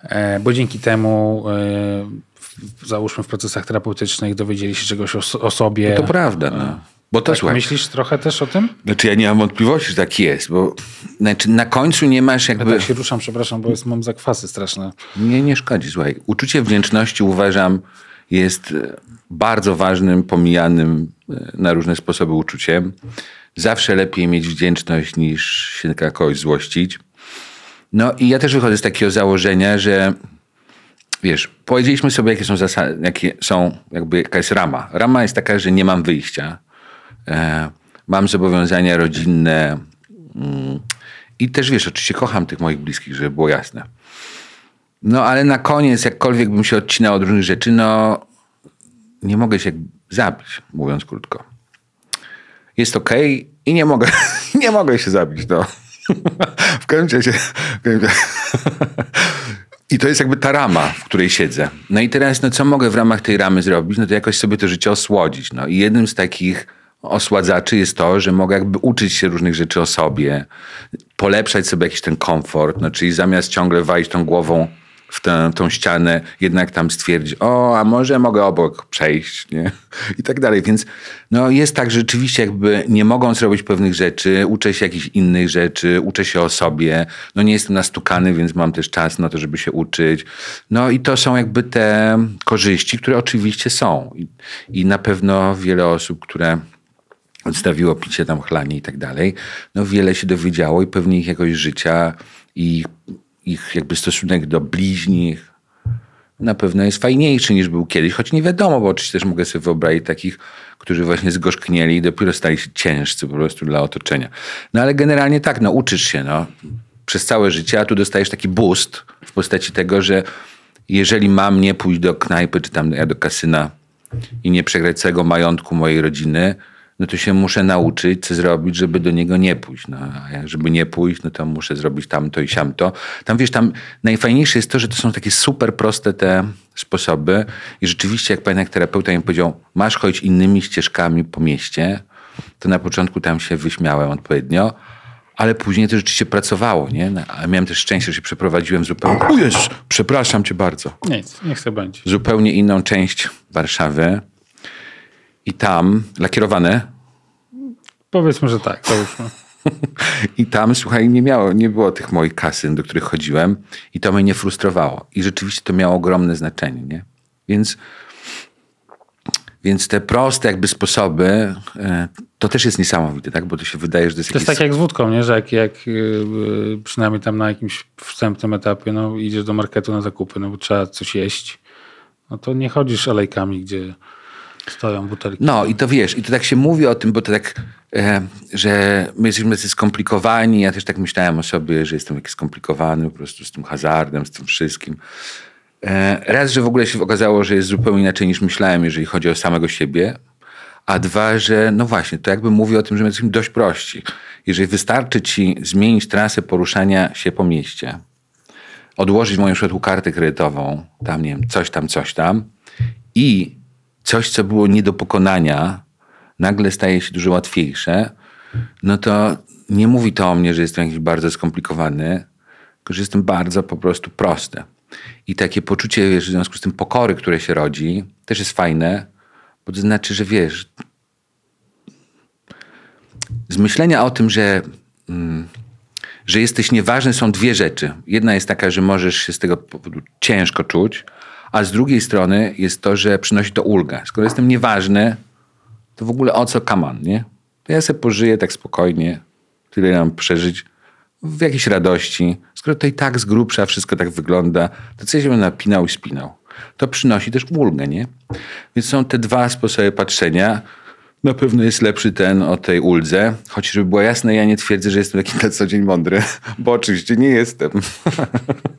e, bo dzięki temu e, załóżmy w procesach terapeutycznych dowiedzieli się czegoś o, o sobie. No to prawda. No. Bo to tak słuchaj, myślisz trochę też o tym? Znaczy ja nie mam wątpliwości, że tak jest, bo znaczy na końcu nie masz jakby... Ja tak się ruszam, przepraszam, bo jest, mam zakwasy straszne. Nie, nie szkodzi, słuchaj. Uczucie wdzięczności uważam jest bardzo ważnym, pomijanym e, na różne sposoby uczuciem. Zawsze lepiej mieć wdzięczność niż się na kogoś złościć. No i ja też wychodzę z takiego założenia, że wiesz, powiedzieliśmy sobie, jakie są zasady, jakie są, jakby jaka jest rama. Rama jest taka, że nie mam wyjścia. E, mam zobowiązania rodzinne mm, I też wiesz, oczywiście kocham tych moich bliskich, żeby było jasne. No ale na koniec, jakkolwiek bym się odcinał od różnych rzeczy, no nie mogę się zabić, mówiąc krótko. Jest okay i nie mogę, [LAUGHS] nie mogę się zabić, no. w każdym razie... W razie I to jest jakby ta rama, w której siedzę. No i teraz, no co mogę w ramach tej ramy zrobić? No to jakoś sobie to życie osłodzić. No i jednym z takich osładzaczy jest to, że mogę jakby uczyć się różnych rzeczy o sobie, polepszać sobie jakiś ten komfort, no czyli zamiast ciągle walić tą głową w tę, tą ścianę, jednak tam stwierdzić, o, a może mogę obok przejść, nie? I tak dalej. Więc no, jest tak, że rzeczywiście jakby nie mogąc robić pewnych rzeczy, uczę się jakichś innych rzeczy, uczę się o sobie. No nie jestem nastukany, więc mam też czas na to, żeby się uczyć. No i to są jakby te korzyści, które oczywiście są. I, i na pewno wiele osób, które odstawiło picie tam chlanie i tak dalej, no wiele się dowiedziało i pewnie ich jakość życia i ich jakby stosunek do bliźnich na pewno jest fajniejszy niż był kiedyś, choć nie wiadomo, bo oczywiście też mogę sobie wyobrazić takich, którzy właśnie zgorzknieli i dopiero stali się ciężcy po prostu dla otoczenia. No ale generalnie tak, no uczysz się, no. Przez całe życie, a tu dostajesz taki boost w postaci tego, że jeżeli mam nie pójść do knajpy, czy tam ja do kasyna i nie przegrać całego majątku mojej rodziny, no to się muszę nauczyć, co zrobić, żeby do niego nie pójść. No, a jak żeby nie pójść, no to muszę zrobić tamto i siamto. Tam wiesz, tam najfajniejsze jest to, że to są takie super proste te sposoby i rzeczywiście, jak pamiętam, jak terapeuta mi powiedział, masz chodzić innymi ścieżkami po mieście, to na początku tam się wyśmiałem odpowiednio, ale później to rzeczywiście pracowało, nie? No, a miałem też szczęście, że się przeprowadziłem zupełnie... O Jezus, przepraszam cię bardzo. Nic, niech sobie będzie. Zupełnie inną część Warszawy i tam lakierowane. Powiedzmy, że tak. [LAUGHS] I tam, słuchaj, nie, miało, nie było tych moich kasyn, do których chodziłem i to mnie nie frustrowało. I rzeczywiście to miało ogromne znaczenie, nie? Więc, więc te proste jakby sposoby, e, to też jest niesamowite, tak? Bo to się wydaje, że to jest To jest tak jak z wódką, nie? Że jak, jak yy, przynajmniej tam na jakimś wstępnym etapie, no idziesz do marketu na zakupy, no bo trzeba coś jeść, no to nie chodzisz alejkami, gdzie stoją butelki. No i to wiesz, i to tak się mówi o tym, bo to tak, e, że my jesteśmy skomplikowani. Ja też tak myślałem o sobie, że jestem taki skomplikowany po prostu z tym hazardem, z tym wszystkim. E, raz, że w ogóle się okazało, że jest zupełnie inaczej niż myślałem, jeżeli chodzi o samego siebie. A dwa, że no właśnie, to jakby mówi o tym, że my jesteśmy dość prości. Jeżeli wystarczy ci zmienić trasę poruszania się po mieście, odłożyć moją przykład kartę kredytową, tam nie wiem, coś tam, coś tam i coś, co było nie do pokonania, nagle staje się dużo łatwiejsze, no to nie mówi to o mnie, że jestem jakiś bardzo skomplikowany, tylko że jestem bardzo po prostu prosty. I takie poczucie, wiesz, w związku z tym pokory, które się rodzi, też jest fajne, bo to znaczy, że wiesz, z myślenia o tym, że, mm, że jesteś nieważny, są dwie rzeczy. Jedna jest taka, że możesz się z tego powodu ciężko czuć, a z drugiej strony jest to, że przynosi to ulgę. Skoro jestem nieważny, to w ogóle o co kaman, nie? To ja sobie pożyję tak spokojnie, tyle mam przeżyć w jakiejś radości. Skoro to i tak z grubsza wszystko tak wygląda, to co ja się napinał i spinał? To przynosi też ulgę, nie? Więc są te dwa sposoby patrzenia. Na pewno jest lepszy ten o tej uldze. Choć, żeby było jasne, ja nie twierdzę, że jestem taki na co dzień mądry, bo oczywiście nie jestem. [LAUGHS]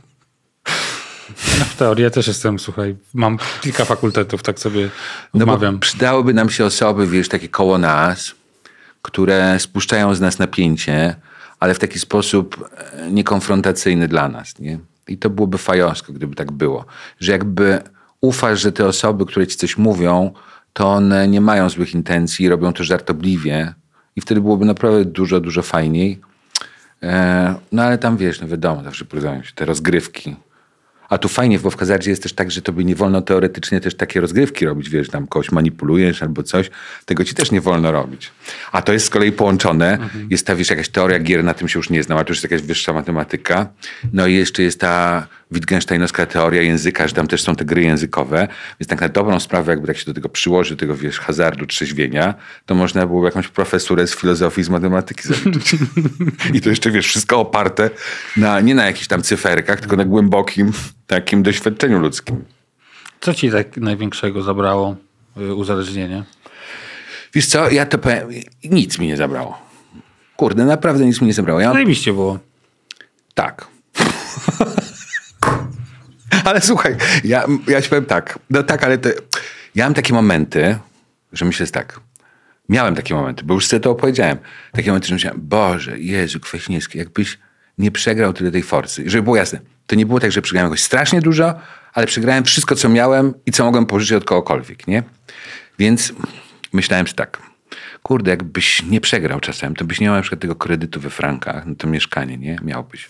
No w teorii ja też jestem, słuchaj, mam kilka fakultetów, tak sobie no omawiam. Przydałyby nam się osoby, wiesz, takie koło nas, które spuszczają z nas napięcie, ale w taki sposób e, niekonfrontacyjny dla nas, nie? I to byłoby fajosko, gdyby tak było. Że jakby ufasz, że te osoby, które ci coś mówią, to one nie mają złych intencji, robią to żartobliwie i wtedy byłoby naprawdę dużo, dużo fajniej. E, no ale tam wiesz, no wiadomo, zawsze pojawiają się te rozgrywki, a tu fajnie, bo w hazardzie jest też tak, że tobie nie wolno teoretycznie też takie rozgrywki robić, wiesz, tam kogoś manipulujesz albo coś, tego ci też nie wolno robić. A to jest z kolei połączone, mhm. jest ta, wiesz, jakaś teoria gier, na tym się już nie znam, a to już jest jakaś wyższa matematyka. No i jeszcze jest ta Wittgensteinowska teoria języka, że tam też są te gry językowe, więc tak na dobrą sprawę, jakby tak się do tego przyłoży, do tego, wiesz, hazardu, trzeźwienia, to można było jakąś profesurę z filozofii, z matematyki zaliczyć. [LAUGHS] I to jeszcze, wiesz, wszystko oparte na, nie na jakichś tam cyferkach, tylko na głębokim takim doświadczeniu ludzkim. Co ci tak największego zabrało y, uzależnienie? Wiesz co, ja to powiem, nic mi nie zabrało. Kurde, naprawdę nic mi nie zabrało. Ja Zajebiście było. Tak. Ale słuchaj, ja, ja ci powiem tak. No tak, ale to, ja mam takie momenty, że myślę tak. Miałem takie momenty, bo już sobie to opowiedziałem. Takie momenty, że myślałem, Boże, Jezu, Kwaśniewski, jakbyś nie przegrał tyle tej forcy. I żeby było jasne, to nie było tak, że przegrałem jakoś strasznie dużo, ale przegrałem wszystko, co miałem i co mogłem pożyczyć od kogokolwiek, nie? Więc myślałem sobie tak, kurde, jakbyś nie przegrał czasem, to byś nie miał na przykład tego kredytu we frankach, no to mieszkanie, nie? Miałbyś.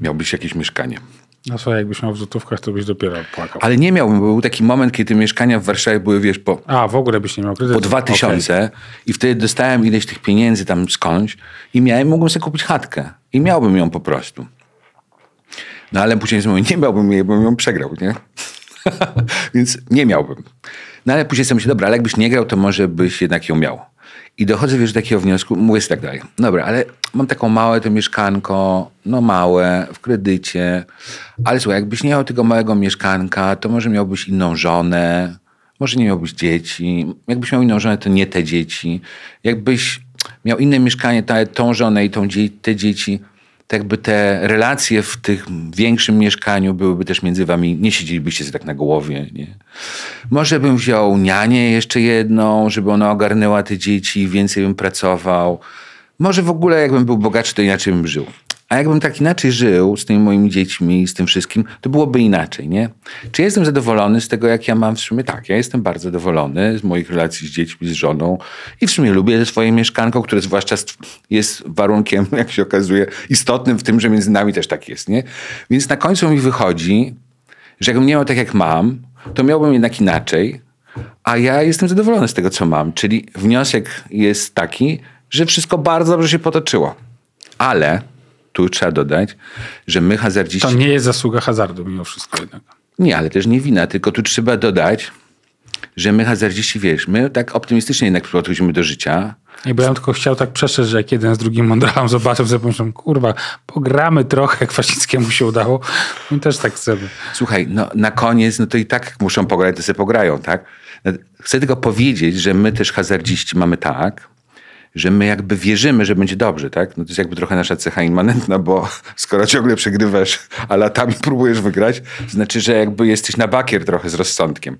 Miałbyś jakieś mieszkanie. No co, jakbyś miał w złotówkach, to byś dopiero płakał. Ale nie miałbym, bo był taki moment, kiedy mieszkania w Warszawie były, wiesz, po, A, w ogóle byś nie miał kredytu. po dwa tysiące i wtedy dostałem ileś tych pieniędzy tam skądś i miałem, mogłem sobie kupić chatkę i miałbym ją po prostu. No ale później sobie nie miałbym jej, bo bym ją przegrał, nie? [LAUGHS] Więc nie miałbym. No ale później sobie myślę, dobra, ale jakbyś nie grał, to może byś jednak ją miał. I dochodzę wiesz, do takiego wniosku, mówię tak dalej. Dobra, ale mam taką małe to mieszkanko, no małe, w kredycie. Ale słuchaj, jakbyś nie miał tego małego mieszkanka, to może miałbyś inną żonę, może nie miałbyś dzieci. Jakbyś miał inną żonę, to nie te dzieci. Jakbyś miał inne mieszkanie, tą żonę i tą te dzieci, to jakby te relacje w tych większym mieszkaniu byłyby też między wami, nie siedzielibyście sobie tak na głowie, nie? Może bym wziął nianię jeszcze jedną, żeby ona ogarnęła te dzieci, więcej bym pracował. Może w ogóle jakbym był bogatszy, to inaczej bym żył. A jakbym tak inaczej żył z tymi moimi dziećmi, z tym wszystkim, to byłoby inaczej, nie? Czy ja jestem zadowolony z tego, jak ja mam w sumie? Tak, ja jestem bardzo zadowolony z moich relacji z dziećmi, z żoną i w sumie lubię swoje mieszkanko, które zwłaszcza st- jest warunkiem, [LAUGHS] jak się okazuje, istotnym w tym, że między nami też tak jest, nie? Więc na końcu mi wychodzi, że jakbym nie miał tak, jak mam, to miałbym jednak inaczej, a ja jestem zadowolony z tego, co mam. Czyli wniosek jest taki, że wszystko bardzo dobrze się potoczyło. Ale tu trzeba dodać, że my hazardziści... To nie jest zasługa hazardu mimo wszystko jednak. Nie, ale też nie wina, tylko tu trzeba dodać, że my hazardziści, wiesz, my tak optymistycznie jednak podchodzimy do życia. I bo ja bym tylko chciał tak przestrzec, że jak jeden z drugim mądralem zobaczył, sobie pomyślą, kurwa, pogramy trochę, jak Kwasickiemu się udało. My też tak chcemy. Słuchaj, no na koniec, no to i tak muszą pograć, to sobie pograją, tak? No, Chcę tylko powiedzieć, że my też hazardziści mamy tak, że my jakby wierzymy, że będzie dobrze, tak? No to jest jakby trochę nasza cecha immanentna, bo [LAUGHS] skoro ciągle przegrywasz, a latami [LAUGHS] próbujesz wygrać, znaczy, że jakby jesteś na bakier trochę z rozsądkiem.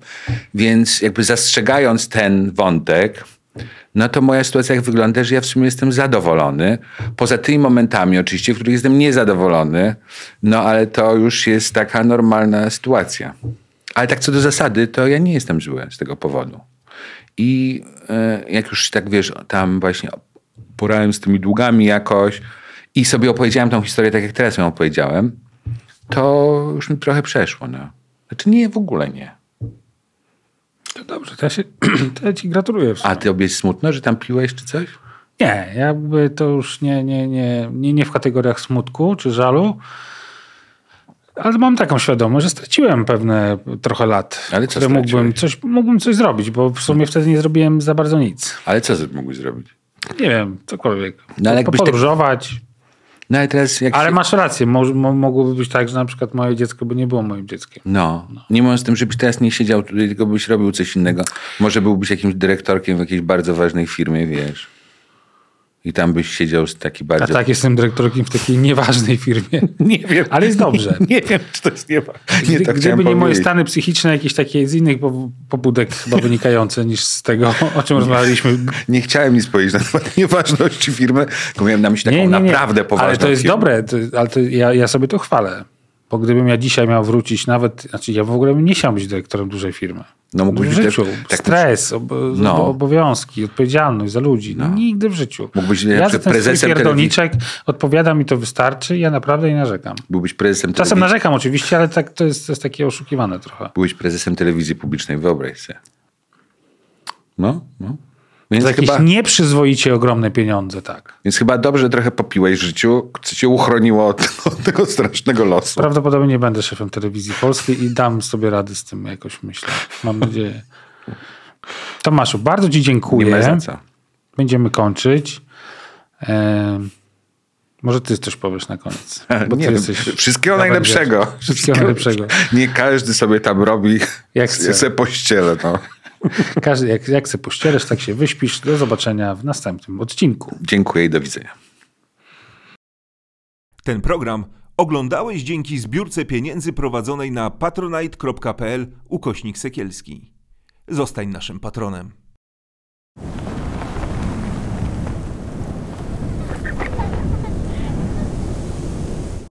Więc jakby zastrzegając ten wątek, no to moja sytuacja jak wygląda, że ja w sumie jestem zadowolony. Poza tymi momentami oczywiście, w których jestem niezadowolony, no ale to już jest taka normalna sytuacja. Ale tak co do zasady, to ja nie jestem zły z tego powodu. I e, jak już tak wiesz, tam właśnie porałem z tymi długami jakoś i sobie opowiedziałem tą historię tak, jak teraz ją opowiedziałem, to już mi trochę przeszło. No. Znaczy nie, w ogóle nie. To dobrze, to ja, się, [CLEARS THROAT] to ja ci gratuluję. A ty jest smutno, że tam piłeś czy coś? Nie, jakby to już nie, nie, nie, nie, nie w kategoriach smutku czy żalu, ale mam taką świadomość, że straciłem pewne trochę lat, Ale co które mógłbym coś, mógłbym coś zrobić, bo w sumie wtedy nie zrobiłem za bardzo nic. Ale co mógłbyś zrobić? Nie wiem, cokolwiek. No, ale jakbyś tak- Podróżować. No ale teraz jak Ale się... masz rację, mo, mo, mogłoby być tak, że na przykład moje dziecko by nie było moim dzieckiem. No, nie mówiąc o tym, żebyś teraz nie siedział tutaj, tylko byś robił coś innego. Może byłbyś jakimś dyrektorkiem w jakiejś bardzo ważnej firmie, wiesz. I tam byś siedział z taki A bardzo... tak, jestem dyrektorkiem w takiej nieważnej firmie. [LAUGHS] Nie wiem. Ale jest dobrze. [LAUGHS] Nie wiem, czy to jest nie, nie Gdy, chciałem gdyby nie moje stany psychiczne, jakieś takie z innych po- pobudek chyba wynikające [LAUGHS] niż z tego, o czym rozmawialiśmy. Nie chciałem nic powiedzieć na temat nieważności firmy, tylko miałem na myśli taką naprawdę poważną Ale to jest firmę. dobre, to, ale to ja, ja sobie to chwalę. Bo gdybym ja dzisiaj miał wrócić nawet, znaczy ja w ogóle bym nie chciał być dyrektorem dużej firmy. No mógłbyś w być życiu. też- tak Stres, ob, No. obowiązki, odpowiedzialność za ludzi. No. Nigdy w życiu. Mógłbyś ja za ten prezesem pierdolniczek odpowiada mi to wystarczy ja naprawdę nie narzekam. Byłbyś prezesem Czasem narzekam oczywiście, ale tak, to, jest, to jest takie oszukiwane trochę. Byłeś prezesem telewizji publicznej, wyobraź sobie. No, no. Więc jakieś chyba, nieprzyzwoicie ogromne pieniądze, tak. więc chyba dobrze trochę popiłeś w życiu, co cię uchroniło od, [LAUGHS] od tego strasznego losu. Prawdopodobnie nie będę szefem telewizji polskiej i dam sobie radę z tym jakoś, myślę. Mam nadzieję. Tomaszu, bardzo ci Nie dziękuję. Będziemy kończyć. Em, może ty coś powiesz na koniec. [LAUGHS] Bo nie jesteś wszystkiego najlepszego. Wszystkiego najlepszego. Nie każdy sobie tam robi Jak chce. se pościele. No. [LAUGHS] Każdy, jak, jak se pościelesz, tak się wyśpisz. Do zobaczenia w następnym odcinku. Dziękuję i do widzenia. Ten program Oglądałeś dzięki zbiórce pieniędzy prowadzonej na patronite.pl ukośnik sekielski. Zostań naszym patronem.